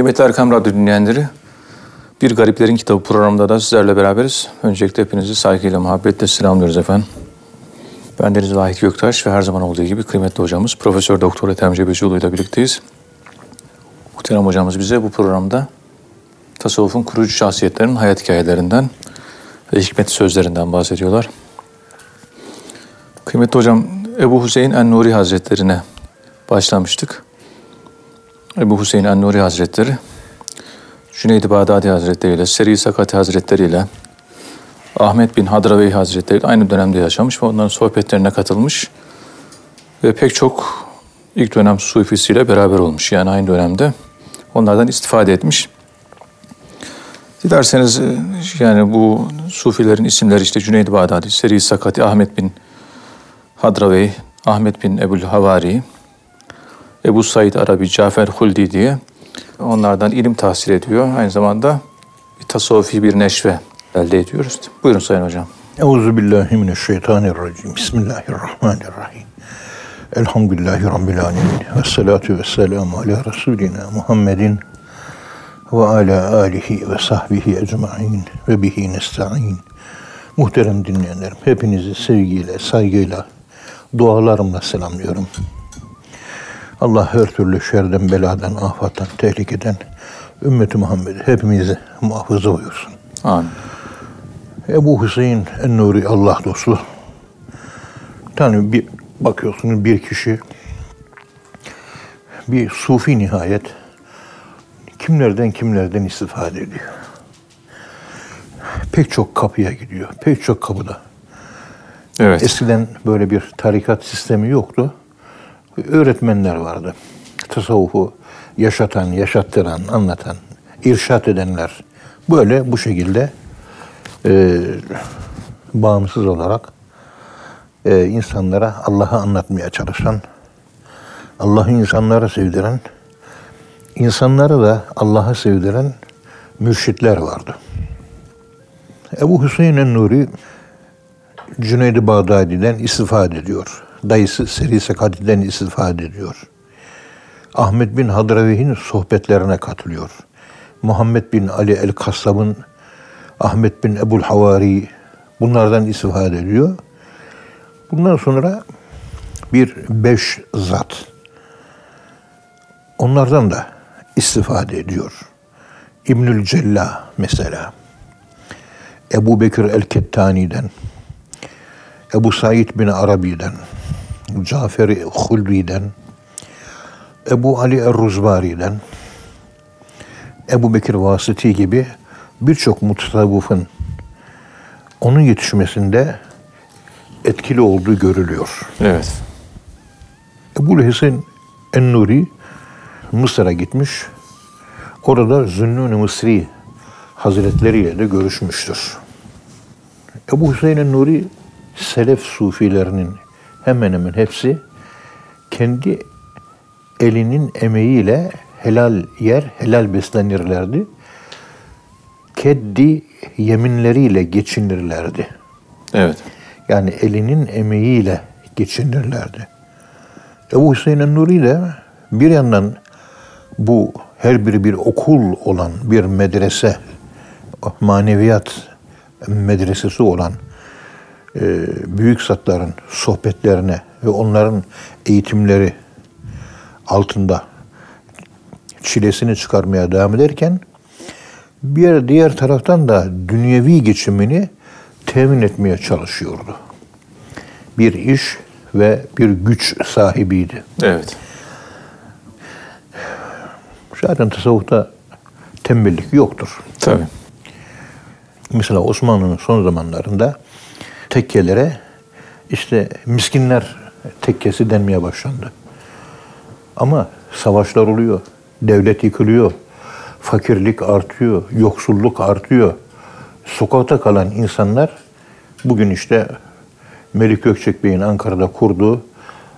Kıymetli Erkam Radyo dinleyenleri, Bir Gariplerin Kitabı programında da sizlerle beraberiz. Öncelikle hepinizi saygıyla, muhabbetle selamlıyoruz efendim. Ben Deniz Vahit Göktaş ve her zaman olduğu gibi kıymetli hocamız Profesör Doktor Ethem Cebecioğlu ile birlikteyiz. Muhterem hocamız bize bu programda tasavvufun kurucu şahsiyetlerinin hayat hikayelerinden ve hikmet sözlerinden bahsediyorlar. Kıymetli hocam Ebu Hüseyin En-Nuri Hazretlerine başlamıştık. Ebu Hüseyin En-Nuri Hazretleri, Cüneyd-i Bağdadi Hazretleri ile, Seri Sakati Hazretleri ile, Ahmet bin Hadraveyi Hazretleri ile aynı dönemde yaşamış ve onların sohbetlerine katılmış ve pek çok ilk dönem sufisiyle beraber olmuş. Yani aynı dönemde onlardan istifade etmiş. Dilerseniz yani bu sufilerin isimleri işte Cüneyd-i Bağdadi, Seri Sakati, Ahmet bin Hadravey, Ahmet bin Ebul Havari, Ebu Said Arabi, Cafer Huldi diye onlardan ilim tahsil ediyor. Aynı zamanda bir tasavvufi bir neşve elde ediyoruz. Buyurun Sayın Hocam. Euzu billahi mineşşeytanirracim. Bismillahirrahmanirrahim. Elhamdülillahi Rabbil alemin. Ve salatu ve selamu ala Resulina Muhammedin ve ala alihi ve sahbihi ecma'in ve bihi nesta'in. Muhterem dinleyenlerim, hepinizi sevgiyle, saygıyla, dualarımla selamlıyorum. Allah her türlü şerden, beladan, afattan, tehlikeden ümmeti Muhammed hepimizi muhafaza buyursun. Amin. Ebu Hüseyin en-Nuri Allah dostu. Yani bir bakıyorsunuz bir kişi bir sufi nihayet kimlerden kimlerden istifade ediyor. Pek çok kapıya gidiyor. Pek çok kapıda. Evet. Eskiden böyle bir tarikat sistemi yoktu. Öğretmenler vardı. Tasavvufu yaşatan, yaşattıran, anlatan, irşat edenler. Böyle bu şekilde e, bağımsız olarak e, insanlara Allah'ı anlatmaya çalışan, Allah'ı insanlara sevdiren, insanları da Allah'a sevdiren mürşitler vardı. Ebu Hüseyin Nuri Cüneyd-i Bağdadi'den istifade ediyor. Dayısı Seri Sekadi'den istifade ediyor. Ahmet bin Hadravi'nin sohbetlerine katılıyor. Muhammed bin Ali el-Kassab'ın Ahmet bin Ebul Havari bunlardan istifade ediyor. Bundan sonra bir beş zat onlardan da istifade ediyor. İbnül Cella mesela. Ebu Bekir el-Kettani'den, Ebu Said bin Arabi'den, Cafer-i Hulri'den, Ebu Ali er-Ruzbari'den, Ebu Bekir Vasiti gibi birçok mutasavvıfın onun yetişmesinde etkili olduğu görülüyor. Evet. Ebu Hüseyin En-Nuri Mısır'a gitmiş. Orada Zünnun-i Mısri Hazretleriyle de görüşmüştür. Ebu Hüseyin En-Nuri Selef Sufilerinin hemen hemen hepsi kendi elinin emeğiyle helal yer, helal beslenirlerdi. Keddi yeminleriyle geçinirlerdi. Evet. Yani elinin emeğiyle geçinirlerdi. Ebu Hüseyin Nuri de bir yandan bu her biri bir okul olan bir medrese, maneviyat medresesi olan büyük zatların sohbetlerine ve onların eğitimleri altında çilesini çıkarmaya devam ederken bir diğer taraftan da dünyevi geçimini temin etmeye çalışıyordu. Bir iş ve bir güç sahibiydi. Evet. Zaten tasavvufta tembellik yoktur. Tabii. Mesela Osmanlı'nın son zamanlarında tekkelere işte miskinler tekkesi denmeye başlandı. Ama savaşlar oluyor, devlet yıkılıyor, fakirlik artıyor, yoksulluk artıyor. Sokakta kalan insanlar bugün işte Melik Gökçek Bey'in Ankara'da kurduğu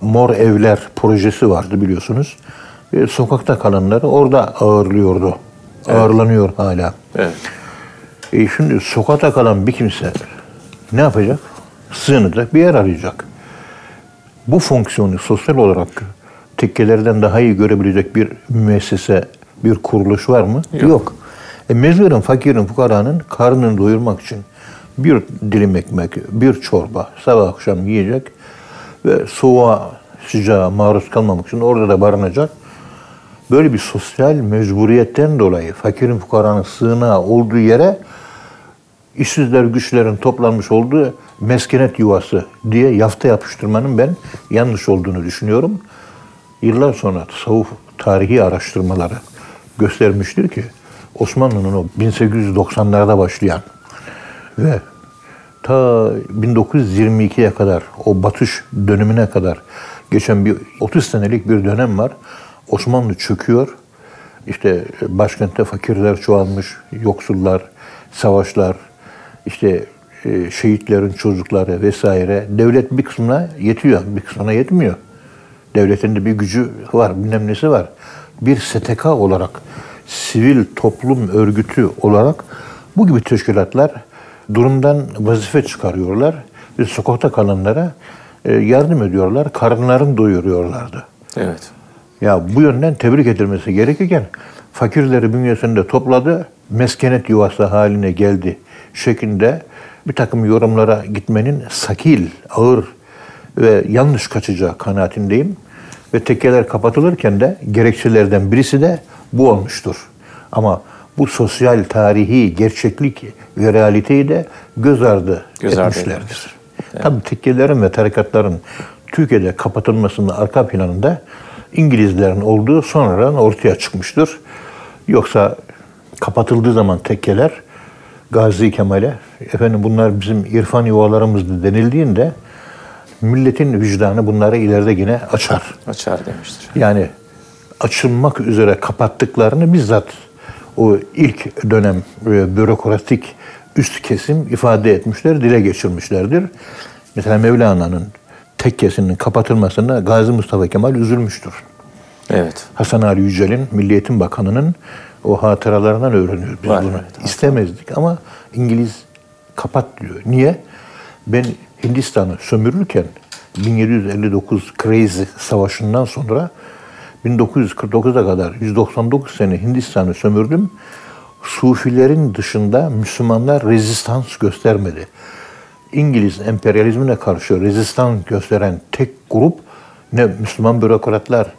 Mor Evler projesi vardı biliyorsunuz. E, sokakta kalanları orada ağırlıyordu. Evet. Ağırlanıyor hala. Evet. E şimdi sokakta kalan bir kimse ne yapacak? Sığınacak, bir yer arayacak. Bu fonksiyonu sosyal olarak tekkelerden daha iyi görebilecek bir müessese bir kuruluş var mı? Yok. E, mecburen fakirin, fukaranın karnını doyurmak için bir dilim ekmek, bir çorba sabah akşam yiyecek ve soğuğa, sıcağa maruz kalmamak için orada da barınacak. Böyle bir sosyal mecburiyetten dolayı fakirin, fukaranın sığınağı olduğu yere işsizler güçlerin toplanmış olduğu meskenet yuvası diye yafta yapıştırmanın ben yanlış olduğunu düşünüyorum. Yıllar sonra tasavvuf tarihi araştırmaları göstermiştir ki Osmanlı'nın o 1890'larda başlayan ve ta 1922'ye kadar o batış dönemine kadar geçen bir 30 senelik bir dönem var. Osmanlı çöküyor. İşte başkentte fakirler çoğalmış, yoksullar, savaşlar, işte e, şehitlerin çocukları vesaire. Devlet bir kısmına yetiyor, bir kısmına yetmiyor. Devletin de bir gücü var, bilmem nesi var. Bir STK olarak, sivil toplum örgütü olarak bu gibi teşkilatlar durumdan vazife çıkarıyorlar ve sokakta kalanlara e, yardım ediyorlar, karınlarını doyuruyorlardı. Evet. Ya bu yönden tebrik edilmesi gerekirken fakirleri bünyesinde topladı, meskenet yuvası haline geldi şeklinde bir takım yorumlara gitmenin sakil, ağır ve yanlış kaçacağı kanaatindeyim. Ve tekkeler kapatılırken de gerekçelerden birisi de bu olmuştur. Ama bu sosyal, tarihi, gerçeklik ve realiteyi de göz ardı Göz ardı etmişlerdir. edilmiştir. Tabii tekkelerin ve tarikatların Türkiye'de kapatılmasının arka planında İngilizlerin olduğu sonradan ortaya çıkmıştır. Yoksa kapatıldığı zaman tekkeler Gazi Kemal'e efendim bunlar bizim irfan yuvalarımızdı denildiğinde milletin vicdanı bunları ileride yine açar. Açar demiştir. Yani açılmak üzere kapattıklarını bizzat o ilk dönem e, bürokratik üst kesim ifade etmişler, dile geçirmişlerdir. Mesela Mevlana'nın tekkesinin kapatılmasına Gazi Mustafa Kemal üzülmüştür. Evet. Hasan Ali Yücel'in, Milli Eğitim Bakanı'nın o hatıralarından öğreniyoruz biz Var, bunu. evet, İstemezdik ama İngiliz kapat diyor. Niye? Ben Hindistan'ı sömürürken 1759 Crazy Savaşı'ndan sonra 1949'a kadar 199 sene Hindistan'ı sömürdüm. Sufilerin dışında Müslümanlar rezistans göstermedi. İngiliz emperyalizmine karşı rezistans gösteren tek grup ne Müslüman bürokratlar,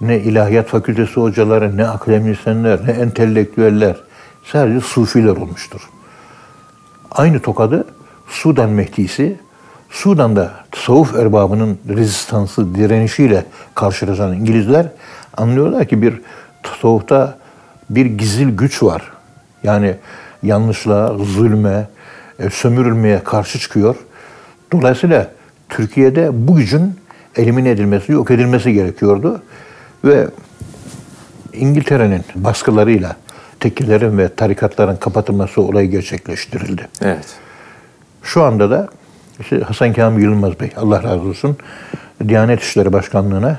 ne ilahiyat fakültesi hocaları, ne akademisyenler, ne entelektüeller. Sadece sufiler olmuştur. Aynı tokadı Sudan Mehdisi, Sudan'da tasavvuf erbabının rezistansı, direnişiyle karşılaşan İngilizler anlıyorlar ki bir tasavvufta bir gizil güç var. Yani yanlışlığa, zulme, e, sömürülmeye karşı çıkıyor. Dolayısıyla Türkiye'de bu gücün elimine edilmesi, yok edilmesi gerekiyordu. Ve İngiltere'nin baskılarıyla tekkelerin ve tarikatların kapatılması olayı gerçekleştirildi. Evet. Şu anda da işte Hasan Kamil Yılmaz Bey, Allah razı olsun, Diyanet İşleri Başkanlığı'na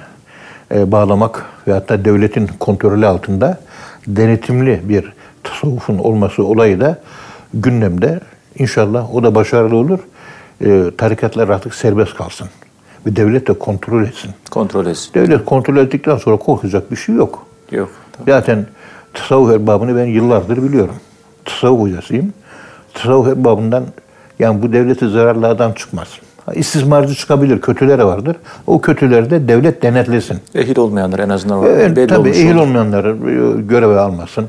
e, bağlamak ve hatta devletin kontrolü altında denetimli bir tasavvufun olması olayı da gündemde. İnşallah o da başarılı olur. E, tarikatlar artık serbest kalsın. Ve devlet de kontrol etsin. Kontrol etsin. Devlet kontrol ettikten sonra korkacak bir şey yok. Yok. Tamam. Zaten tasavvuf erbabını ben yıllardır biliyorum. Tasavvuf hocasıyım. Tasavvuf erbabından yani bu devlete zararlı adam çıkmaz. İstismarcı çıkabilir, kötüleri vardır. O kötüleri de devlet denetlesin. Ehil olmayanlar en azından var. Evet, belli tabii ehil olur. olmayanları e, göreve almasın.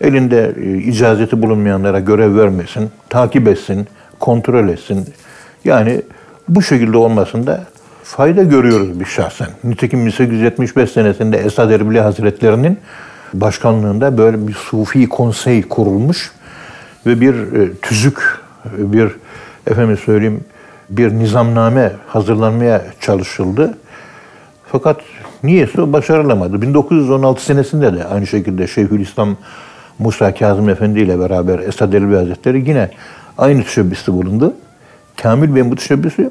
Elinde e, icazeti bulunmayanlara görev vermesin. Takip etsin, kontrol etsin. Yani bu şekilde olmasında fayda görüyoruz biz şahsen. Nitekim 1875 senesinde Esad Erbili Hazretleri'nin başkanlığında böyle bir Sufi konsey kurulmuş ve bir e, tüzük, bir efendim söyleyeyim bir nizamname hazırlanmaya çalışıldı. Fakat niyeyse başarılamadı. 1916 senesinde de aynı şekilde Şeyhülislam Musa Kazım Efendi ile beraber Esad Elbi Hazretleri yine aynı teşebbüste bulundu. Kamil Bey'in bu teşebbüsü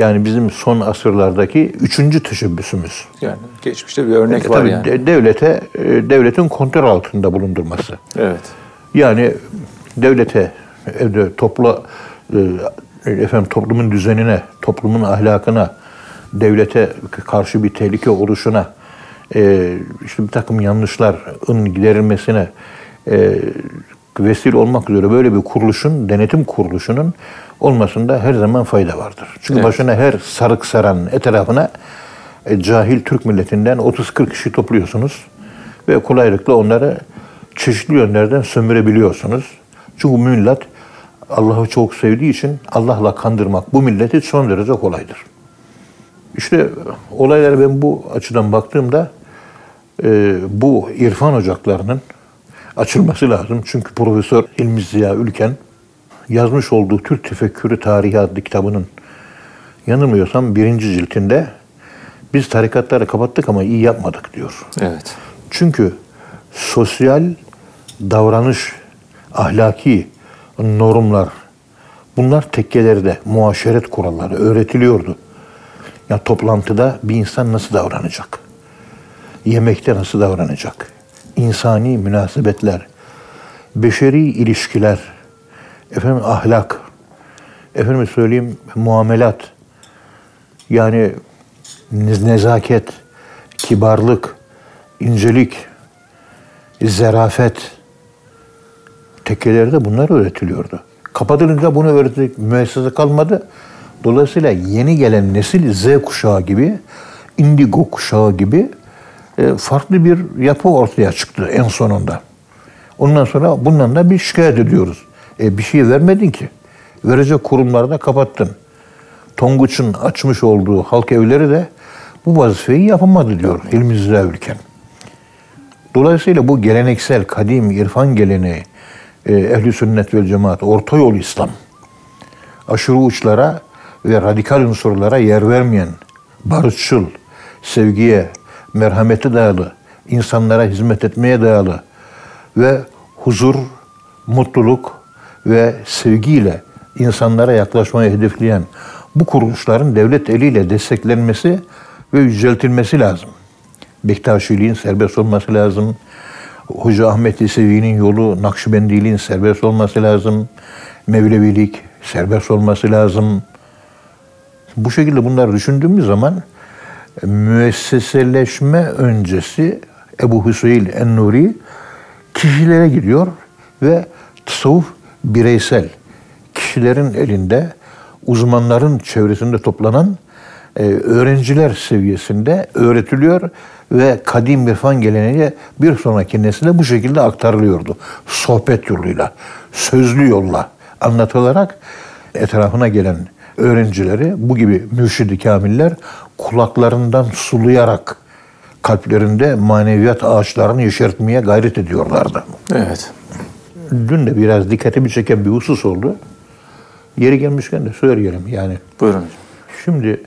yani bizim son asırlardaki üçüncü teşebbüsümüz. Yani geçmişte bir örnek E, var tabii yani. de- devlete e, devletin kontrol altında bulundurması. Evet. Yani devlete evde topla e, efendim toplumun düzenine, toplumun ahlakına, devlete karşı bir tehlike oluşuna e, işte bir takım yanlışların giderilmesine vesile olmak üzere böyle bir kuruluşun, denetim kuruluşunun olmasında her zaman fayda vardır. Çünkü Evet. başına her sarık saran etrafına e, cahil Türk milletinden 30-40 kişi topluyorsunuz ve kolaylıkla onları çeşitli yönlerden sömürebiliyorsunuz. Çünkü millet Allah'ı çok sevdiği için Allah'la kandırmak bu milleti son derece kolaydır. İşte olaylara ben bu açıdan baktığımda e, bu irfan ocaklarının açılması lazım. Çünkü Profesör İlmi Ziya Ülken yazmış olduğu Türk Tefekkürü Tarihi adlı kitabının yanılmıyorsam birinci ciltinde biz tarikatları kapattık ama iyi yapmadık diyor. Evet. Çünkü sosyal davranış, ahlaki normlar, bunlar tekkelerde, muaşeret kuralları öğretiliyordu. Ya toplantıda bir insan nasıl davranacak? Yemekte nasıl davranacak? İnsani münasebetler, beşeri ilişkiler, efendim ahlak, efendim söyleyeyim muamelat, yani nez- nezaket, kibarlık, incelik, zerafet tekkelerde bunlar öğretiliyordu. Kapatılınca bunu öğretecek müessese kalmadı. Dolayısıyla yeni gelen nesil Z kuşağı gibi, indigo kuşağı gibi e, farklı bir yapı ortaya çıktı en sonunda. Ondan sonra bundan da bir şikayet ediyoruz. E, bir şey vermedin ki. Verecek kurumları da kapattın. Tonguç'un açmış olduğu halk evleri de bu vazifeyi yapamadı diyor Hilmi Ziya Ülken. Dolayısıyla bu geleneksel, kadim irfan geleneği, e, ehli sünnet vel cemaat, orta yol İslam, aşırı uçlara ve radikal unsurlara yer vermeyen, barışçıl, sevgiye, merhamete dayalı, insanlara hizmet etmeye dayalı ve huzur, mutluluk ve sevgiyle insanlara yaklaşmayı hedefleyen bu kuruluşların devlet eliyle desteklenmesi ve yüceltilmesi lazım. Bektaşiliğin serbest olması lazım. Hoca Ahmet Yesevi'nin yolu Nakşibendiliğin serbest olması lazım. Mevlevilik serbest olması lazım. Bu şekilde bunları düşündüğümüz zaman müesseseleşme öncesi Ebu Hüseyin En-Nuri kişilere gidiyor ve tasavvuf bireysel kişilerin elinde uzmanların çevresinde toplanan e, öğrenciler seviyesinde öğretiliyor ve kadim irfan geleneği bir sonraki nesile bu şekilde aktarılıyordu. Sohbet yoluyla, sözlü yolla anlatılarak etrafına gelen öğrencileri bu gibi mürşidi kamiller kulaklarından sulayarak kalplerinde maneviyat ağaçlarını yeşertmeye gayret ediyorlardı. Evet. Dün de biraz dikkatimi çeken bir husus oldu. Yeri gelmişken de söyleyelim yani. Buyurun hocam. Şimdi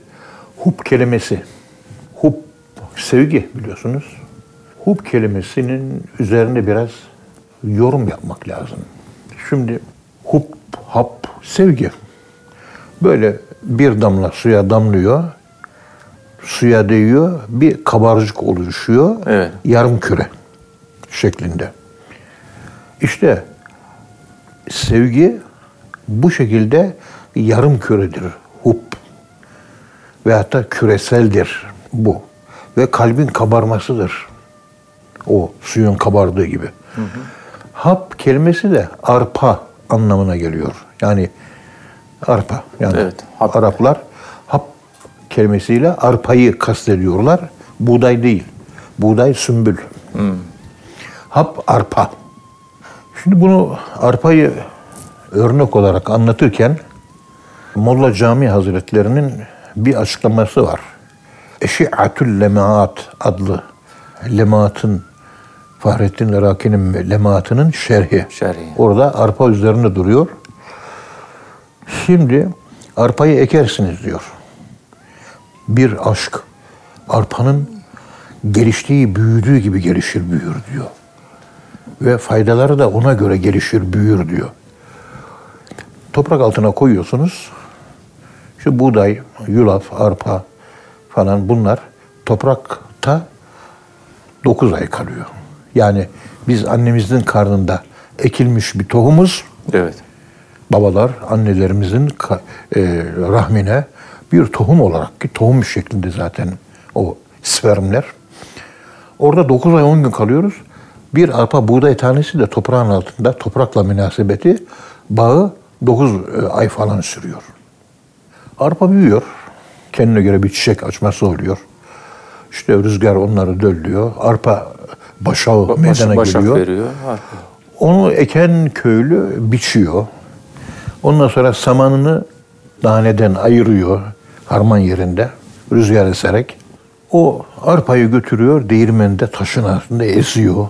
hub kelimesi, hub sevgi biliyorsunuz. Hub kelimesinin üzerinde biraz yorum yapmak lazım. Şimdi hub, hap, sevgi. Böyle bir damla suya damlıyor, suya değiyor, bir kabarcık oluşuyor, Evet. yarım küre şeklinde. İşte sevgi bu şekilde yarım küredir, hub ve hatta küreseldir bu. Ve kalbin kabarmasıdır. O suyun kabardığı gibi. Hap kelimesi de arpa anlamına geliyor. Yani arpa. Yani Evet, hap. Araplar hap kelimesiyle arpayı kastediyorlar. Buğday değil. Buğday sümbül. Hap arpa. Şimdi bunu arpayı örnek olarak anlatırken Molla Cami Hazretlerinin bir açıklaması var. Eşi'atül Lemaat adlı Lemaat'ın Fahrettin Iraki'nin Lemaat'ının şerhi. Şerhi. Orada arpa üzerinde duruyor. Şimdi arpayı ekersiniz diyor. Bir aşk arpanın geliştiği, büyüdüğü gibi gelişir, büyür diyor. Ve faydaları da ona göre gelişir, büyür diyor. Toprak altına koyuyorsunuz. Şu buğday, yulaf, arpa falan bunlar toprakta 9 ay kalıyor. Yani biz annemizin karnında ekilmiş bir tohumuz, Evet. babalar annelerimizin e, rahmine bir tohum olarak ki tohum şeklinde zaten o spermler Orada 9 ay 10 gün kalıyoruz. Bir arpa buğday tanesi de toprağın altında toprakla münasebeti bağı 9 ay falan sürüyor. Arpa büyüyor. Kendine göre bir çiçek açması oluyor. İşte rüzgar onları döllüyor. Arpa başağı Baş- meydana başak geliyor. veriyor. Onu eken köylü biçiyor. Ondan sonra samanını daneden ayırıyor harman yerinde rüzgar eserek. O arpayı götürüyor değirmende taşın altında eziyor.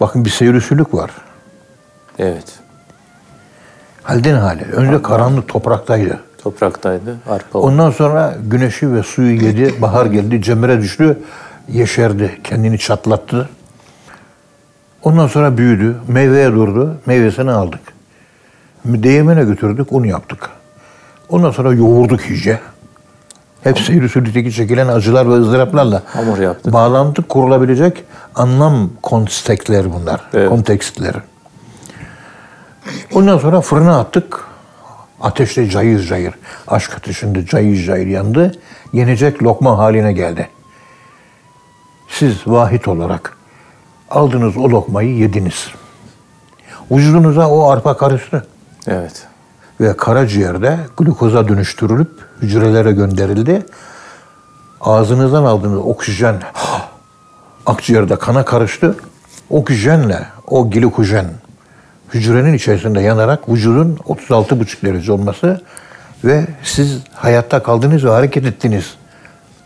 Bakın bir seyrisülük var. Evet. Halden hale. Önce karanlık topraktaydı. Topraktaydı. Arpa oldu. Ondan sonra güneşi ve suyu yedi. Bahar geldi. Cemre düştü. Yeşerdi. Kendini çatlattı. Ondan sonra büyüdü. Meyveye durdu. Meyvesini aldık. Değirmene götürdük. Un yaptık. Ondan sonra yoğurduk iyice. Hep sülükteki çekilen acılar ve ızdıraplarla Hamur yaptık. bağlantı kurulabilecek anlam kontekstleri bunlar. Evet. Kontekstleri. Ondan sonra fırına attık. Ateşte cayır cayır. Aşk ateşinde cayır cayır yandı. Yenecek lokma haline geldi. Siz vahit olarak aldınız o lokmayı yediniz. Vücudunuza o arpa karıştı. Evet. Ve karaciğerde glukoza dönüştürülüp hücrelere gönderildi. Ağzınızdan aldığınız oksijen akciğerde kana karıştı. Oksijenle o glikojen hücrenin içerisinde yanarak vücudun 36,5 derece olması ve siz hayatta kaldınız ve hareket ettiniz.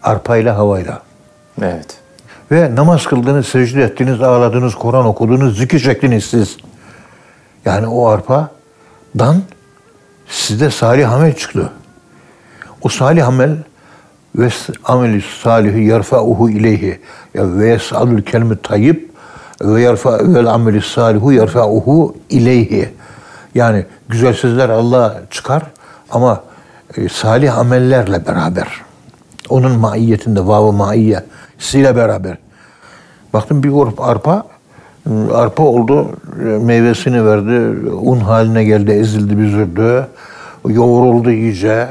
Arpayla havayla. Evet. Ve namaz kıldınız, secde ettiniz, ağladınız, Kur'an okudunuz, zikir çektiniz siz. Yani o arpadan sizde salih amel çıktı. O salih amel ve ameli salihi yerfa'uhu ileyhi ve yes'alul kelime tayyib ve yerfa vel ameli salihu yerfa'uhu ileyhi. Yani güzel sözler Allah çıkar ama e, salih amellerle beraber. Onun maiyetinde vav-ı maiye siyle beraber. Baktım bir grup arpa arpa oldu, meyvesini verdi, un haline geldi, ezildi, büzüldü, yoğruldu iyice,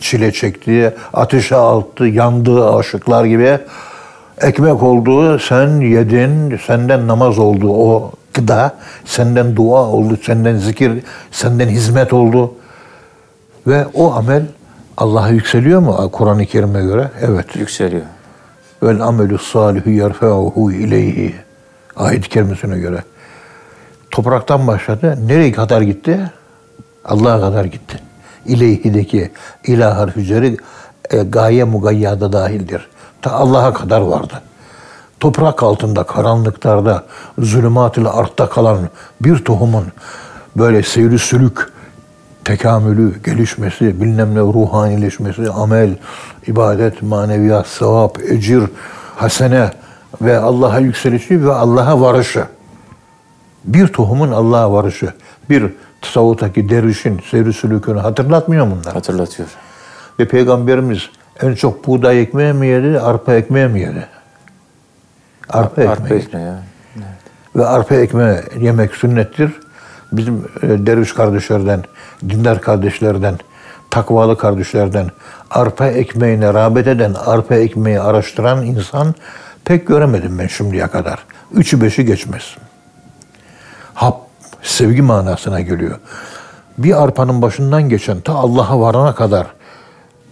çile çekti, ateşe attı, yandı aşıklar gibi. Ekmek oldu, sen yedin, senden namaz oldu o gıda, senden dua oldu, senden zikir, senden hizmet oldu. Ve o amel Allah'a yükseliyor mu Kur'an-ı Kerim'e göre? Evet. Yükseliyor. Vel amelü salihu yerfe'uhu ileyhi. Ayet-i kerimesine göre. Topraktan başladı. Nereye kadar gitti? Allah'a kadar gitti. İleyhideki ilah harfleri e, gaye mugayyada dahildir. Ta Allah'a kadar vardı. Toprak altında, karanlıklarda, zulümat ile artta kalan bir tohumun böyle seyri sülük, tekamülü, gelişmesi, bilmem ne ruhanileşmesi, amel, ibadet, maneviyat, sevap, ecir, hasene ve Allah'a yükselişi ve Allah'a varışı. Bir tohumun Allah'a varışı. Bir tasavvuftaki dervişin seyri sülükünü hatırlatmıyor mu bunlar? Hatırlatıyor. Ve Peygamberimiz en çok buğday ekmeği mi yedi, arpa ekmeği mi yedi? Arpa ekmeği. Arpa ekmeği. ya. Ve arpa ekmeği yemek sünnettir. Bizim e, derviş kardeşlerden, dindar kardeşlerden, takvalı kardeşlerden arpa ekmeğine rağbet eden, arpa ekmeği araştıran insan pek göremedim ben şimdiye kadar. Üçü beşi geçmez. Hap, sevgi manasına geliyor. Bir arpanın başından geçen ta Allah'a varana kadar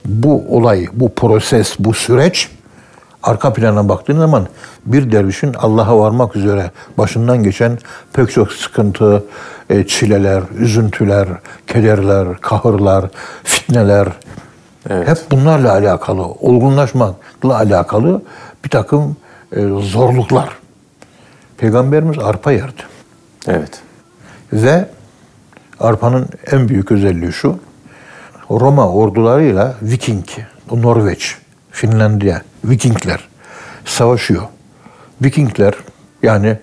bu olay, bu proses, bu süreç arka plana baktığın zaman bir dervişin Allah'a varmak üzere başından geçen pek çok sıkıntı, e, çileler, üzüntüler, kederler, kahırlar, fitneler Evet. hep bunlarla alakalı, olgunlaşmakla alakalı bir takım e, zorluklar. Peygamberimiz arpa yerdi. Evet. Ve arpanın en büyük özelliği şu. Roma ordularıyla Viking, Norveç, Finlandiya, Vikingler savaşıyor. Vikingler yani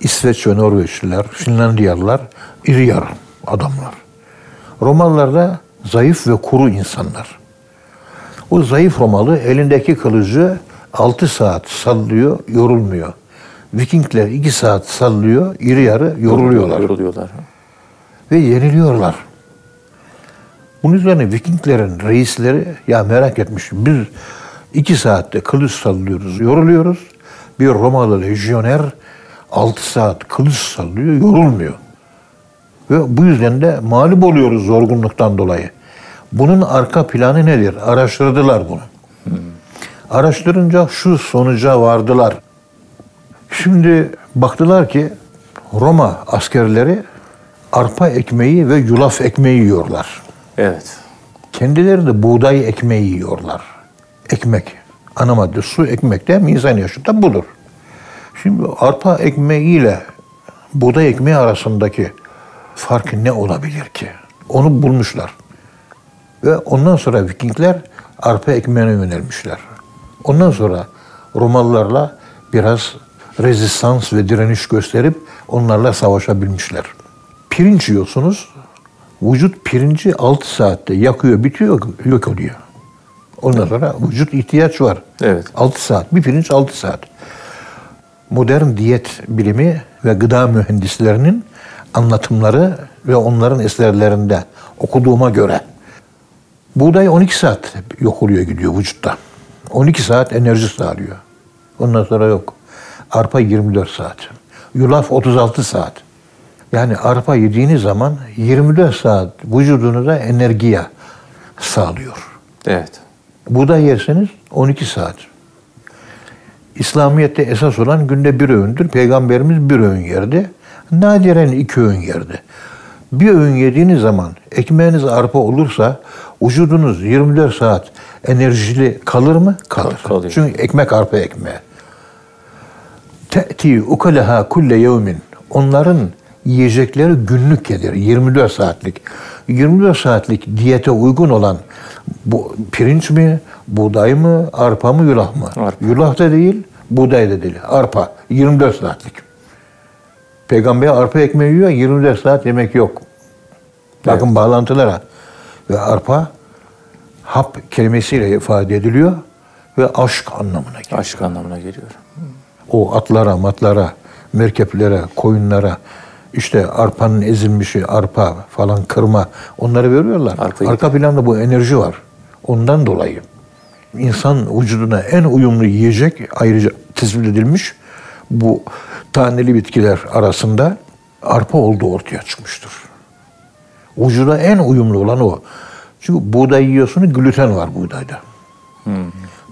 İsveç ve Norveçliler, Finlandiyalılar iri yarı adamlar. Romalılar da zayıf ve kuru insanlar. O zayıf Romalı elindeki kılıcı 6 saat sallıyor, yorulmuyor. Vikingler 2 saat sallıyor, iri yarı yoruluyorlar Yoruluyorlar. ve yeniliyorlar. Bunun üzerine Vikinglerin reisleri ya merak etmiş. Biz iki saatte kılıç sallıyoruz, yoruluyoruz. Bir Romalı lejyoner 6 saat kılıç sallıyor, yorulmuyor. Ve bu yüzden de mağlup oluyoruz zorgunluktan dolayı. Bunun arka planı nedir? Araştırdılar bunu. Araştırınca şu sonuca vardılar. Şimdi baktılar ki Roma askerleri arpa ekmeği ve yulaf ekmeği yiyorlar. Evet. Kendileri de buğday ekmeği yiyorlar. Ekmek. Ana madde su ekmek de mizan yaşında budur. Şimdi arpa ekmeği ile buğday ekmeği arasındaki fark ne olabilir ki? Onu bulmuşlar. Ve ondan sonra Vikingler arpa ekmeğine yönelmişler. Ondan sonra Romalılarla biraz rezistans ve direniş gösterip onlarla savaşabilmişler. Pirinç yiyorsunuz, vücut pirinci 6 saatte yakıyor, bitiyor, yok oluyor. Ondan sonra vücut ihtiyaç var. Evet. 6 saat. Bir pirinç 6 saat. Modern diyet bilimi ve gıda mühendislerinin anlatımları ve onların eserlerinde okuduğuma göre buğday 12 saat yok oluyor gidiyor vücutta. 12 saat enerji sağlıyor. Ondan sonra yok. Arpa 24 saat. Yulaf 36 saat. Yani arpa yediğiniz zaman 24 saat vücudunuza enerjiye sağlıyor. Evet. Buğday yerseniz 12 saat. İslamiyet'te esas olan günde bir öğündür. Peygamberimiz bir öğün yerdi. Nadiren iki öğün yerdi. Bir öğün yediğiniz zaman ekmeğiniz arpa olursa vücudunuz 24 saat enerjili kalır mı? Kalır. Kal- kalıyor. Çünkü ekmek arpa ekmeği. Te'ti ukaleha kulle yevmin. Onların yiyecekleri günlük gelir. 24 saatlik. 24 saatlik diyete uygun olan bu pirinç mi, buğday mı, arpa mı, yulaf mı? Arpa. Yulaf da değil, buğday da değil. Arpa. 24 saatlik. Peygamber arpa ekmeği yiyor, 24 saat yemek yok. Bakın bağlantılara. Ve arpa hap kelimesiyle ifade ediliyor ve aşk anlamına geliyor. Aşk anlamına geliyor. O atlara, matlara, merkeplere, koyunlara işte arpanın ezilmişi, arpa falan kırma onları veriyorlar. Arpayı- Arka planda bu enerji var. Ondan dolayı insan vücuduna en uyumlu yiyecek ayrıca tespit edilmiş bu taneli bitkiler arasında arpa olduğu ortaya çıkmıştır. Vücuda en uyumlu olan o. Çünkü buğday yiyorsunuz, gluten var buğdayda.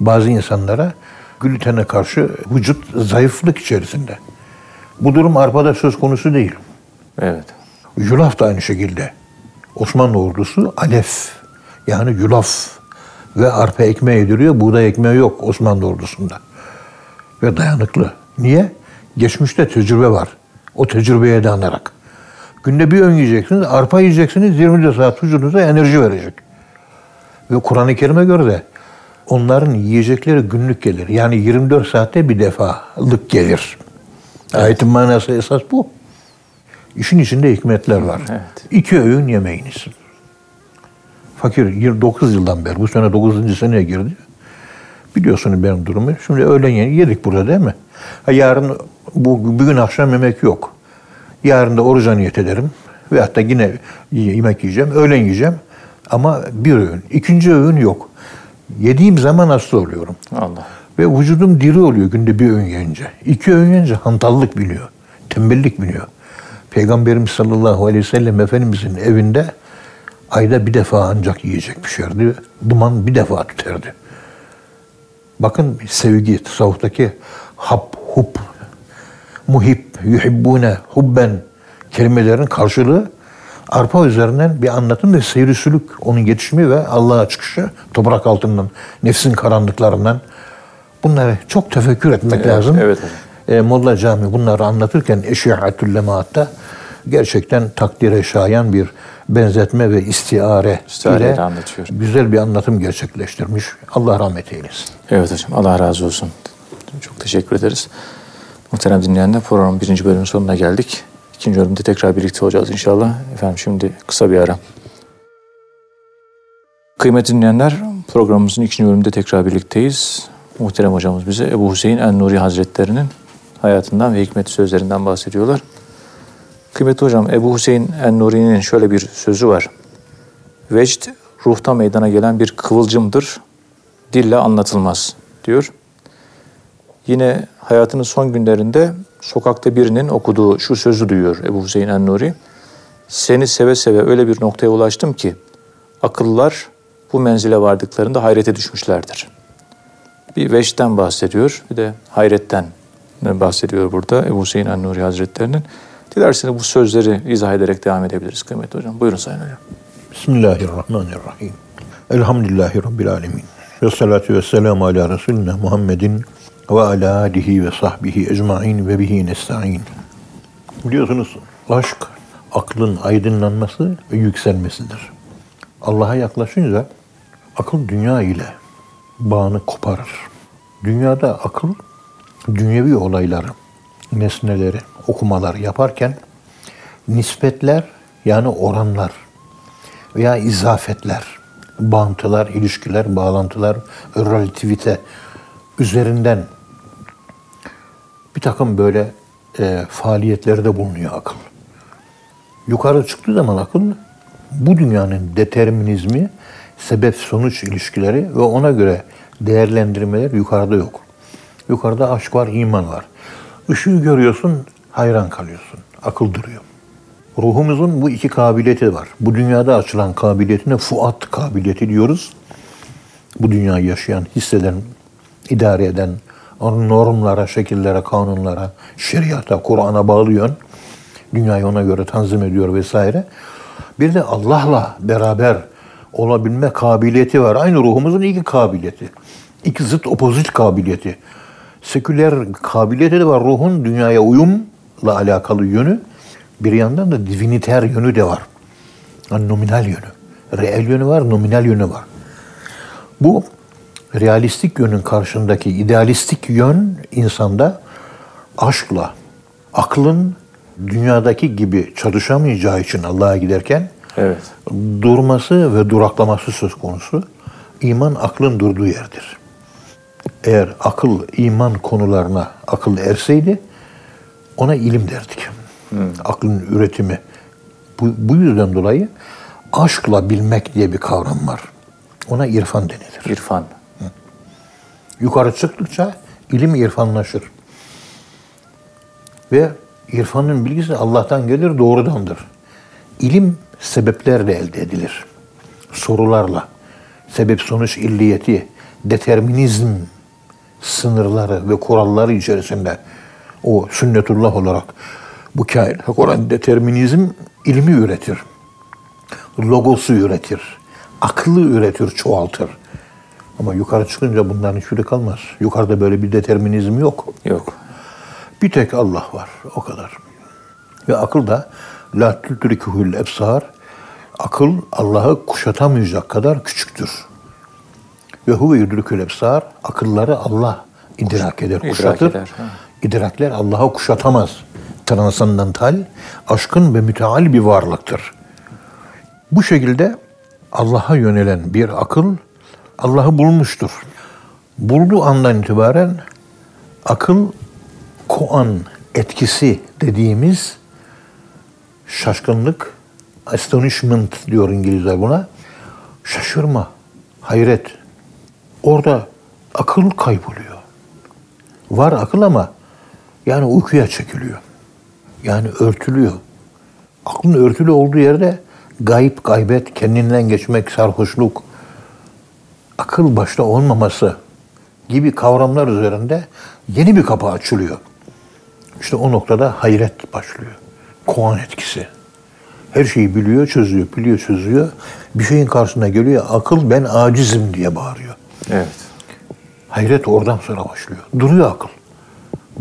Bazı insanlara glutene karşı vücut zayıflık içerisinde. Bu durum arpada söz konusu değil. Evet. Yulaf da aynı şekilde. Osmanlı ordusu alef yani yulaf ve arpa ekmeği yediriyor. Buğday ekmeği yok Osmanlı ordusunda. Ve dayanıklı. Niye? Geçmişte tecrübe var. O tecrübeye dayanarak. Günde bir öğün yiyeceksiniz, arpa yiyeceksiniz, 24 saat vücudunuza enerji verecek. Ve Kur'an-ı Kerim'e göre de onların yiyecekleri günlük gelir. Yani 24 saatte bir defalık gelir. Ayetin manası esas bu. İşin içinde hikmetler var. Evet. İki öğün yemeğiniz. Fakir 29 yıldan beri, bu sene 9. seneye girdi. Biliyorsunuz benim durumu. Şimdi öğlen yedik burada değil mi? Ha, yarın, bu, bugün akşam yemek yok. Yarın da oruca niyet ederim. Ve hatta yine yemek yiyeceğim, öğlen yiyeceğim. Ama bir öğün. İkinci öğün yok. Yediğim zaman hasta oluyorum. Allah. Ve vücudum diri oluyor günde bir öğün yiyince. İki öğün yiyince hantallık biniyor. Tembellik biniyor. Peygamberimiz sallallahu aleyhi ve sellem Efendimizin evinde ayda bir defa ancak yiyecek pişerdi. Duman bir defa tüterdi. Bakın sevgi, tasavvuftaki hap, hub, muhib, yuhibbune, hubben kelimelerin karşılığı arpa üzerinden bir anlatım ve seyri sülük. Onun yetişimi ve Allah'a çıkışı toprak altından, nefsin karanlıklarından. Bunları çok tefekkür etmek Evet, lazım. evet. E, Molla Cami bunları anlatırken Eşi'atül Lemaat'ta gerçekten takdire şayan bir benzetme ve istiare İstiareyle ile anlatıyor. güzel bir anlatım gerçekleştirmiş. Allah rahmet eylesin. Evet hocam. Allah razı olsun. Çok teşekkür ederiz. Muhterem dinleyenler programın birinci bölümünün sonuna geldik. İkinci bölümde tekrar birlikte olacağız inşallah. Efendim şimdi kısa bir ara. Kıymetli dinleyenler programımızın ikinci bölümünde tekrar birlikteyiz. Muhterem hocamız bize Ebu Hüseyin En-Nuri Hazretleri'nin hayatından ve hikmet sözlerinden bahsediyorlar. Kıymetli hocam Ebu Hüseyin En-Nuri'nin şöyle bir sözü var. Vecd ruhta meydana gelen bir kıvılcımdır. Dille anlatılmaz diyor. Yine hayatının son günlerinde sokakta birinin okuduğu şu sözü duyuyor Ebu Hüseyin en-Nuri. Seni seve seve öyle bir noktaya ulaştım ki akıllılar bu menzile vardıklarında hayrete düşmüşlerdir. Bir veçten bahsediyor, bir de hayretten bahsediyor burada Ebu Hüseyin en-Nuri Hazretlerinin. Dilerseniz bu sözleri izah ederek devam edebiliriz kıymetli hocam. Buyurun Sayın Hocam. Bismillahirrahmanirrahim. Elhamdülillahi Rabbil alemin. Ve salatu ve selamu ala Resulüne Muhammedin ve ala alihi ve sahbihi ecmain ve bihi nesta'in. Biliyorsunuz aşk aklın aydınlanması ve yükselmesidir. Allah'a yaklaşınca akıl dünya ile bağını koparır. Dünyada akıl dünyevi olayları, nesneleri, okumalar yaparken nispetler yani oranlar veya izafetler, bağıntılar, ilişkiler, bağlantılar, relativite üzerinden bir takım böyle e, faaliyetlerde bulunuyor akıl. Yukarı çıktığı zaman akıl bu dünyanın determinizmi, sebep sonuç ilişkileri ve ona göre değerlendirmeler yukarıda yok. Yukarıda aşk var, iman var. Işığı görüyorsun, hayran kalıyorsun. Akıl duruyor. Ruhumuzun bu iki kabiliyeti var. Bu dünyada açılan kabiliyetine fuat kabiliyeti diyoruz. Bu dünyayı yaşayan, hisseden, idare eden, onun normlara, şekillere, kanunlara, şeriata, Kur'an'a bağlıyor. Dünyayı ona göre tanzim ediyor vesaire. Bir de Allah'la beraber olabilme kabiliyeti var. Aynı ruhumuzun iki kabiliyeti. İki zıt opozit kabiliyeti. Seküler kabiliyeti de var. Ruhun dünyaya uyumla alakalı yönü. Bir yandan da diviniter yönü de var. Yani nominal yönü. Reel yönü var, nominal yönü var. Bu realistik yönün karşındaki idealistik yön insanda aşkla, aklın dünyadaki gibi çalışamayacağı için Allah'a giderken Evet. durması ve duraklaması söz konusu. İman aklın durduğu yerdir. Eğer akıl iman konularına akıl erseydi ona ilim derdik. Aklın üretimi. Bu, bu yüzden dolayı aşkla bilmek diye bir kavram var. Ona irfan denilir. İrfan. Yukarı çıktıkça ilim irfanlaşır. Ve irfanın bilgisi Allah'tan gelir, doğrudandır. İlim sebeplerle elde edilir. Sorularla. Sebep sonuç illiyeti, determinizm sınırları ve kuralları içerisinde o sünnetullah olarak bu kainat olan determinizm ilmi üretir. Logosu üretir. Aklı üretir, çoğaltır. Ama yukarı çıkınca bunların hiçbiri kalmaz. Yukarıda böyle bir determinizm yok. Yok. Bir tek Allah var. O kadar. Ve akıl da la tudrikuhul ebsar akıl Allah'ı kuşatamayacak kadar küçüktür. Ve huve yudrikul ebsar akılları Allah idrak eder, idrak kuşatır. eder, ha. İdrakler Allah'ı kuşatamaz. Transandantal, aşkın ve müteal bir varlıktır. Bu şekilde Allah'a yönelen bir akıl Allah'ı bulmuştur. Bulduğu andan itibaren akıl koan etkisi dediğimiz şaşkınlık, astonishment diyor İngilizler buna. Şaşırma, hayret. Orada akıl kayboluyor. Var akıl ama yani uykuya çekiliyor. Yani örtülüyor. Aklın örtülü olduğu yerde gayip, gaybet, kendinden geçmek, sarhoşluk, akıl başta olmaması gibi kavramlar üzerinde yeni bir kapı açılıyor. İşte o noktada hayret başlıyor. Koan etkisi. Her şeyi biliyor, çözüyor, biliyor, çözüyor. Bir şeyin karşısına geliyor, akıl ben acizim diye bağırıyor. Evet. Hayret oradan sonra başlıyor. Duruyor akıl.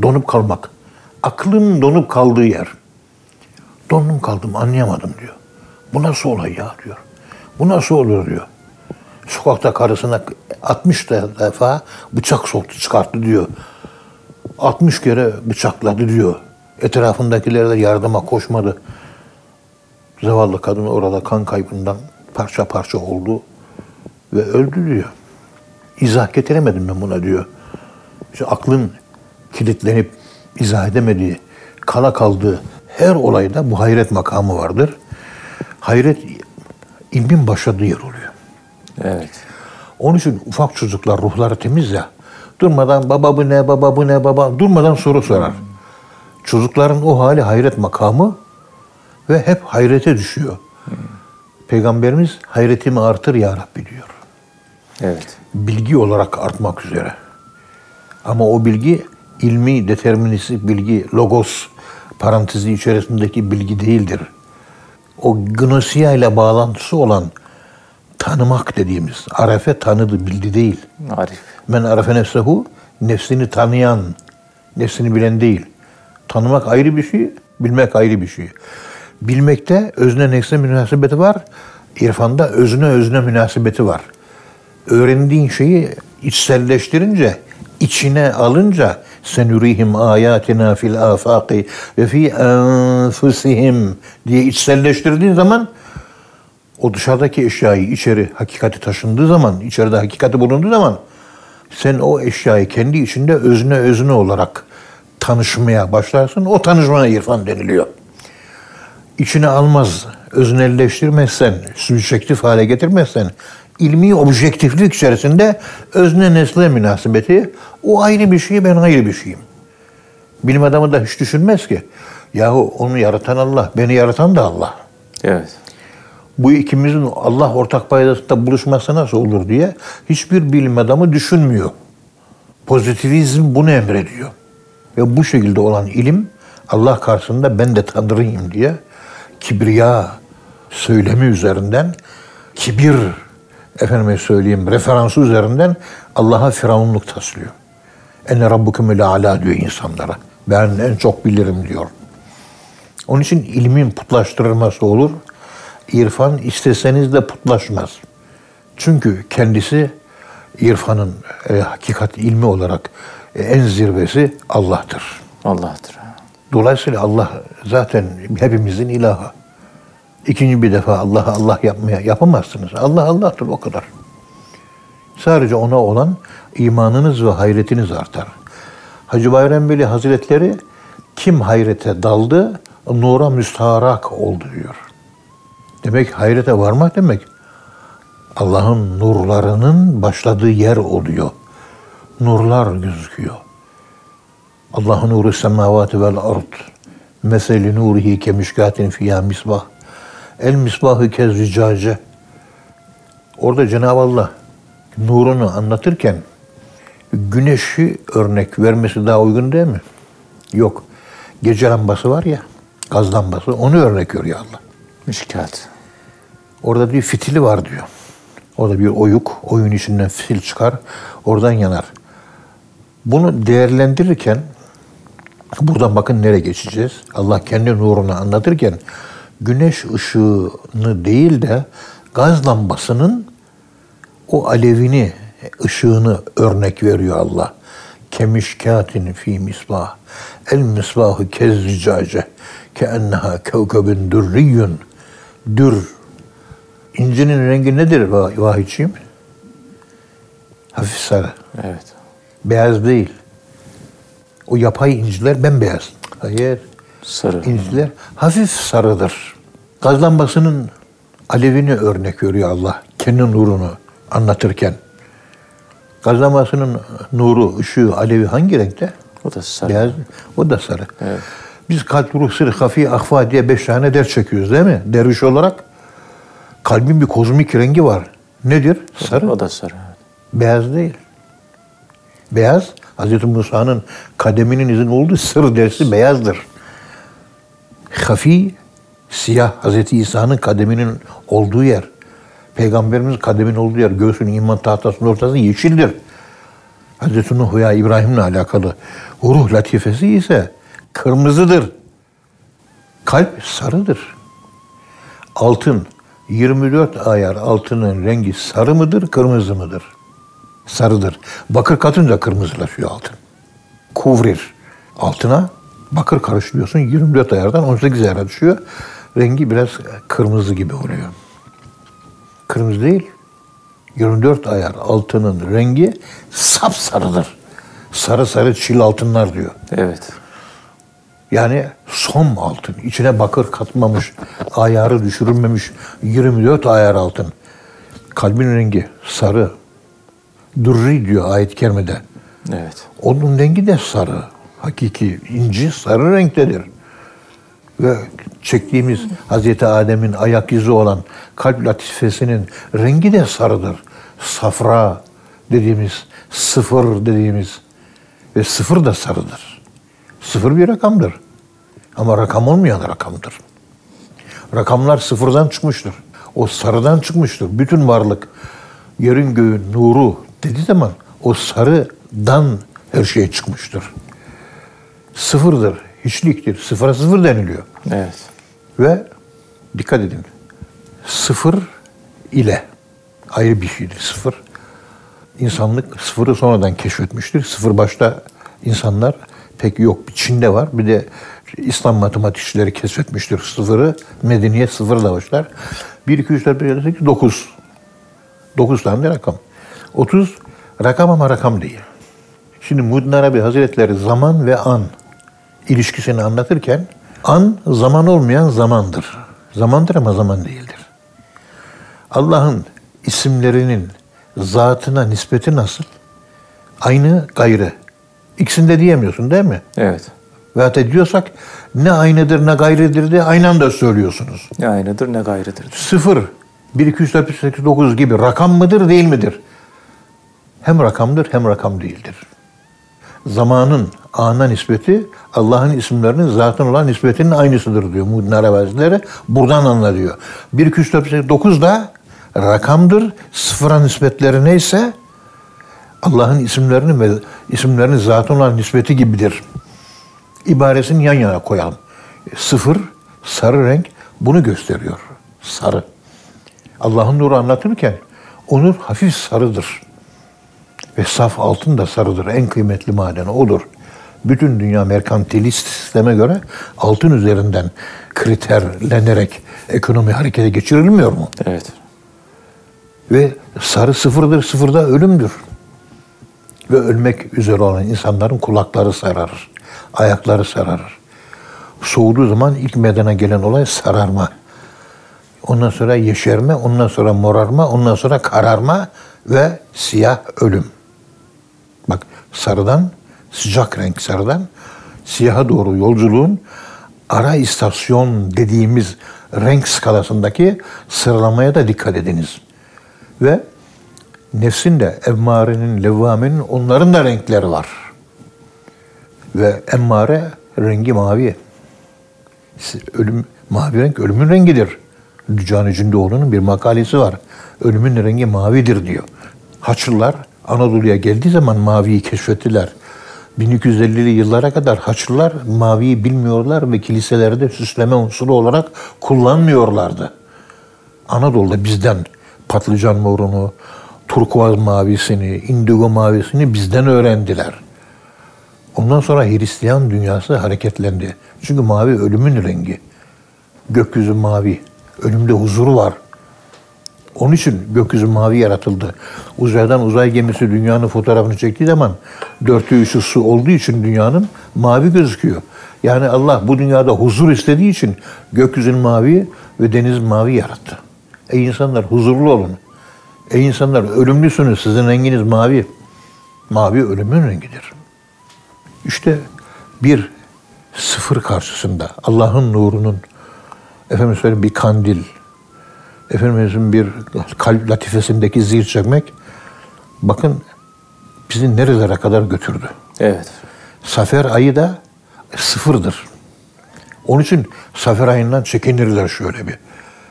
Donup kalmak. Aklın donup kaldığı yer. Dondum kaldım anlayamadım diyor. Bu nasıl olay ya diyor. Bu nasıl olur diyor. Sokakta karısına 60 defa bıçak soktu çıkarttı diyor. 60 kere bıçakladı diyor. Etrafındakiler de yardıma koşmadı. Zavallı kadın orada kan kaybından parça parça oldu ve öldü diyor. İzah getiremedim ben buna diyor. İşte aklın kilitlenip izah edemediği, kala kaldığı her olayda bu hayret makamı vardır. Hayret ilmin başladığı yer oluyor. Evet. Onun için ufak çocuklar ruhları temiz ya. Durmadan baba bu ne, baba bu ne, baba durmadan soru sorar. Çocukların o hali hayret makamı ve hep hayrete düşüyor. Peygamberimiz hayretimi artır ya Rabbi diyor. Evet. Bilgi olarak artmak üzere. Ama o bilgi ilmi, deterministik bilgi, logos parantezi içerisindeki bilgi değildir. O gnosiya ile bağlantısı olan tanımak dediğimiz, arefe tanıdı, bildi değil. Arif. Men arefe nefsehu, nefsini tanıyan, nefsini bilen değil. Tanımak ayrı bir şey, bilmek ayrı bir şey. Bilmekte özne nesne münasebeti var, irfanda özne özne münasebeti var. Öğrendiğin şeyi içselleştirince, içine alınca senurihim ayatina fil afaqi ve fi enfusihim diye içselleştirdiğin zaman o dışarıdaki eşyayı içeri hakikati taşındığı zaman, içeride hakikati bulunduğu zaman sen o eşyayı kendi içinde özne özne olarak tanışmaya başlarsın. O tanışmaya irfan deniliyor. İçine almaz, öznelleştirmezsen, subjektif hale getirmezsen, ilmi objektiflik içerisinde özne nesne münasebeti o ayrı bir şey, ben ayrı bir şeyim. Bilim adamı da hiç düşünmez ki. Yahu onu yaratan Allah, beni yaratan da Allah Evet. Bu ikimizin Allah ortak paydasında buluşması nasıl olur diye hiçbir bilim adamı düşünmüyor. Pozitivizm bunu emrediyor. Ve bu şekilde olan ilim Allah karşısında ben de Tanrıyım diye kibriya söylemi üzerinden kibir efendime söyleyeyim referansı üzerinden Allah'a firavunluk taslıyor. Ene rabbukumul ala diyor insanlara. Ben en çok bilirim diyor. Onun için ilmin putlaştırılması olur. İrfan isteseniz de putlaşmaz. Çünkü kendisi irfanın e, hakikat ilmi olarak e, en zirvesi Allah'tır. Allah'tır. Dolayısıyla Allah zaten hepimizin ilahı. İkinci bir defa Allah'a Allah yapmaya yapamazsınız. Allah Allah'tır o kadar. Sadece ona olan imanınız ve hayretiniz artar. Hacı Bayram Veli Hazretleri kim hayrete daldı, nura müstaharak oldu diyor. Demek hayrete varmak demek Allah'ın nurlarının başladığı yer oluyor. Nurlar gözüküyor. Allah'ın nuru semavati vel ard. Meseli nurihi kemişkatin fiyâ misbah. El misbahı kez ricace. Orada Cenab-ı Allah nurunu anlatırken güneşi örnek vermesi daha uygun değil mi? Yok. Gece lambası var ya, gaz lambası, onu örnek veriyor Allah. Mişkat. Orada bir fitili var diyor. Orada bir oyuk, oyun içinden fitil çıkar, oradan yanar. Bunu değerlendirirken, buradan bakın nereye geçeceğiz. Allah kendi nurunu anlatırken, güneş ışığını değil de gaz lambasının o alevini, ışığını örnek veriyor Allah. Kemişkatin fi misbah. El misbahı kezzicace. Keenneha kevkebin dürriyyün. Dür. İncinin rengi nedir vah- vahidciğim? Hafif sarı. Evet. Beyaz değil. O yapay inciler bembeyaz. Hayır. Sarı. İnciler hafif sarıdır. Gaz lambasının alevini örnek veriyor Allah. Kendi nurunu anlatırken. Gaz lambasının nuru, ışığı, alevi hangi renkte? O da sarı. Beyaz. O da sarı. Evet. Biz kalp, ruh, sır, hafi, ahfa diye beş tane ders çekiyoruz değil mi? Derviş olarak. Kalbin bir kozmik rengi var. Nedir? Sarı. O da sarı. Beyaz değil. Beyaz, Hz. Musa'nın kademinin izin olduğu sır dersi beyazdır. Hafi, siyah Hz. İsa'nın kademinin olduğu yer. Peygamberimiz kademin olduğu yer, göğsünün iman tahtasının ortası yeşildir. Hz. Nuh veya İbrahim'le alakalı ruh latifesi ise kırmızıdır. Kalp sarıdır. Altın, 24 ayar altının rengi sarı mıdır, kırmızı mıdır? Sarıdır. Bakır katınca kırmızılaşıyor altın. Kuvrir. Altına bakır karıştırıyorsun 24 ayardan 18 ayara düşüyor. Rengi biraz kırmızı gibi oluyor. Kırmızı değil. 24 ayar altının rengi sapsarıdır. Sarı sarı çil altınlar diyor. Evet. Yani som altın. içine bakır katmamış, ayarı düşürülmemiş 24 ayar altın. Kalbin rengi sarı. Durri diyor ayet-i kerimede. Evet. Onun rengi de sarı. Hakiki inci sarı renktedir. Ve çektiğimiz Hazreti Adem'in ayak izi olan kalp latifesinin rengi de sarıdır. Safra dediğimiz, sıfır dediğimiz ve sıfır da sarıdır. Sıfır bir rakamdır. Ama rakam olmayan rakamdır. Rakamlar sıfırdan çıkmıştır. O sarıdan çıkmıştır. Bütün varlık yerin göğün nuru dediği zaman o sarıdan her şey çıkmıştır. Sıfırdır, hiçliktir. Sıfıra sıfır deniliyor. Evet. Ve dikkat edin. Sıfır ile ayrı bir şeydir. Sıfır. İnsanlık sıfırı sonradan keşfetmiştir. Sıfır başta insanlar pek yok. Çin'de var. Bir de İslam matematikçileri keşfetmiştir sıfırı. Medeniyet sıfırla başlar. 1, 2, 3, 4, 5, 6, 8, 9. 9 tane rakam. 30 rakam ama rakam değil. Şimdi Muhyiddin Arabi Hazretleri zaman ve an ilişkisini anlatırken an zaman olmayan zamandır. Zamandır ama zaman değildir. Allah'ın isimlerinin zatına nispeti nasıl? Aynı gayrı. İkisinde diyemiyorsun değil mi? Evet. Ve hatta diyorsak ne aynıdır ne gayrıdır diye aynı anda söylüyorsunuz. Ne aynıdır ne gayrıdır. Sıfır, 1, 2, 3, 4, 5, 8, 9 gibi rakam mıdır değil midir? Hem rakamdır hem rakam değildir. Zamanın ana nispeti Allah'ın isimlerinin zatın olan nispetinin aynısıdır diyor Muhyiddin Arabi Hazretleri. Buradan anlıyor. 1, 2, 3, 4, 5, 8, 9 da rakamdır. Sıfıra nispetleri neyse Allah'ın isimlerini ve isimlerinin zatın olan nispeti gibidir. İbaresini yan yana koyalım. Sıfır, sarı renk bunu gösteriyor. Sarı. Allah'ın nuru anlatırken o nur hafif sarıdır. Ve saf altın da sarıdır. En kıymetli madeni odur. Bütün dünya merkantilist sisteme göre altın üzerinden kriterlenerek ekonomi harekete geçirilmiyor mu? Evet. Ve sarı sıfırdır, sıfırda ölümdür. Ve ölmek üzere olan insanların kulakları sararır, ayakları sararır. Soğuduğu zaman ilk medena gelen olay sararma. Ondan sonra yeşerme, ondan sonra morarma, ondan sonra kararma ve siyah ölüm. Bak sarıdan, sıcak renk sarıdan siyaha doğru yolculuğun ara istasyon dediğimiz renk skalasındaki sıralamaya da dikkat ediniz. Ve nefsin de emmarenin, levvamenin onların da renkleri var. Ve emmare rengi mavi. Ölüm, mavi renk ölümün rengidir. Dücani Cündoğlu'nun bir makalesi var. Ölümün rengi mavidir diyor. Haçlılar Anadolu'ya geldiği zaman maviyi keşfettiler. 1250'li yıllara kadar Haçlılar maviyi bilmiyorlar ve kiliselerde süsleme unsuru olarak kullanmıyorlardı. Anadolu'da bizden patlıcan morunu, turkuaz mavisini, indigo mavisini bizden öğrendiler. Ondan sonra Hristiyan dünyası hareketlendi. Çünkü mavi ölümün rengi. Gökyüzü mavi. Ölümde huzur var. Onun için gökyüzü mavi yaratıldı. Uzaydan uzay gemisi dünyanın fotoğrafını çektiği zaman dörtte üçü su olduğu için dünyanın mavi gözüküyor. Yani Allah bu dünyada huzur istediği için gökyüzünü mavi ve deniz mavi yarattı. Ey insanlar huzurlu olun. Ey insanlar ölümlüsünüz. Sizin renginiz mavi. Mavi ölümün rengidir. İşte bir sıfır karşısında Allah'ın nurunun efendim söyleyeyim bir kandil, efendimizin bir kalp latifesindeki zil çekmek bakın bizi nerelere kadar götürdü. Evet. Safer ayı da sıfırdır. Onun için Safer ayından çekinirler şöyle bir.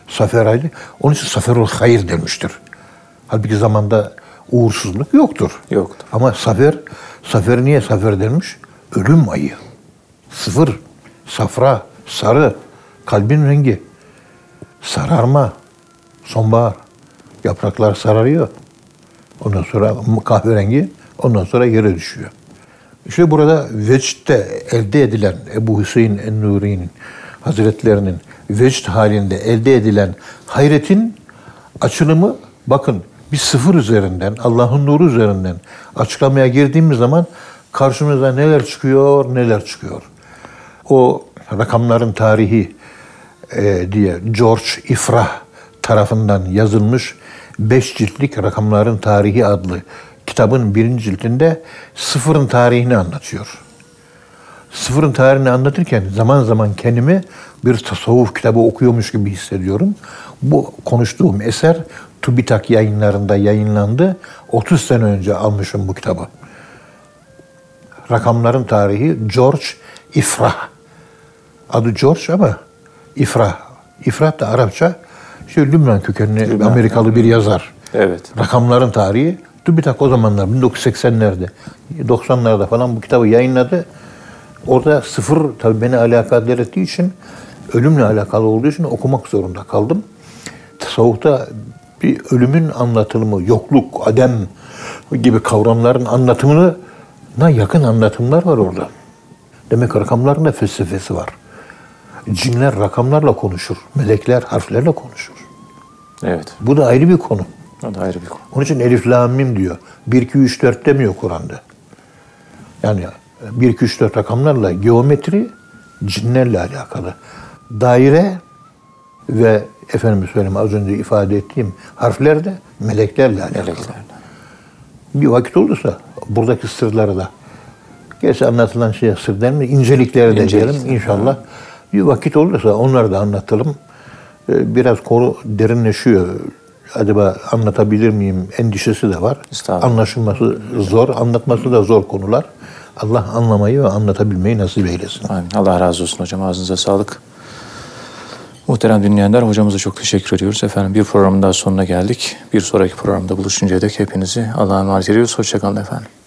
Safer ayı, onun için Saferul Hayır demiştir. Halbuki zamanda uğursuzluk yoktur. Yoktur. Ama Safer, Safer niye Safer denmiş? Ölüm ayı. Sıfır, safra, sarı, kalbin rengi, sararma, sonbahar. Yapraklar sararıyor. Ondan sonra kahverengi, ondan sonra yere düşüyor. İşte burada vecdte elde edilen Ebu Hüseyin en-Nuri'nin Hazretlerinin vecd halinde elde edilen hayretin açılımı bakın bir sıfır üzerinden, Allah'ın nuru üzerinden açıklamaya girdiğimiz zaman karşımıza neler çıkıyor, neler çıkıyor. O rakamların tarihi e, diye George Ifrah tarafından yazılmış beş ciltlik rakamların tarihi adlı kitabın birinci cildinde sıfırın tarihini anlatıyor. Sıfırın tarihini anlatırken zaman zaman kendimi bir tasavvuf kitabı okuyormuş gibi hissediyorum. Bu konuştuğum eser TÜBİTAK yayınlarında yayınlandı. 30 sene önce almışım bu kitabı. Rakamların tarihi George İfrah. Adı George ama İfrah. İfrah da Arapça şey Lübnan kökenli Lübnan, Amerikalı bir yazar. Evet. Rakamların tarihi TÜBİTAK o zamanlar 1980'lerde 90'larda falan bu kitabı yayınladı. Orada sıfır tabii beni alakadar ettiği için ölümle alakalı olduğu için okumak zorunda kaldım. Tasavvufta bir ölümün anlatımı, yokluk, adem gibi kavramların anlatımına yakın anlatımlar var orada. Demek rakamların da felsefesi var. Cinler rakamlarla konuşur, melekler harflerle konuşur. Evet. Bu da ayrı bir konu. O da ayrı bir konu. Onun için Elif Lam Mim diyor. 1 2 3 4 demiyor Kur'an'da. Yani 1 2 3 4 rakamlarla geometri cinlerle alakalı. Daire ve efendim söyleyeyim az önce ifade ettiğim harfler de meleklerle alakalı. Meleklerle. Bir vakit olursa buradaki sırları da gerçi anlatılan şeye sır denir mi? İncelikleri de İncelik. diyelim inşallah. Bir vakit olursa onları da anlatalım. Ee, Biraz konu derinleşiyor. Acaba anlatabilir miyim endişesi de var. Anlaşılması zor, anlatması da zor konular. Allah anlamayı ve anlatabilmeyi nasip eylesin. Amin. Allah razı olsun hocam. Ağzınıza sağlık. Muhterem dinleyenler hocamıza çok teşekkür ediyoruz. Efendim bir programın daha sonuna geldik. Bir sonraki programda buluşuncaya dek hepinizi Allah'a emanet ediyoruz. Hoşçakalın efendim.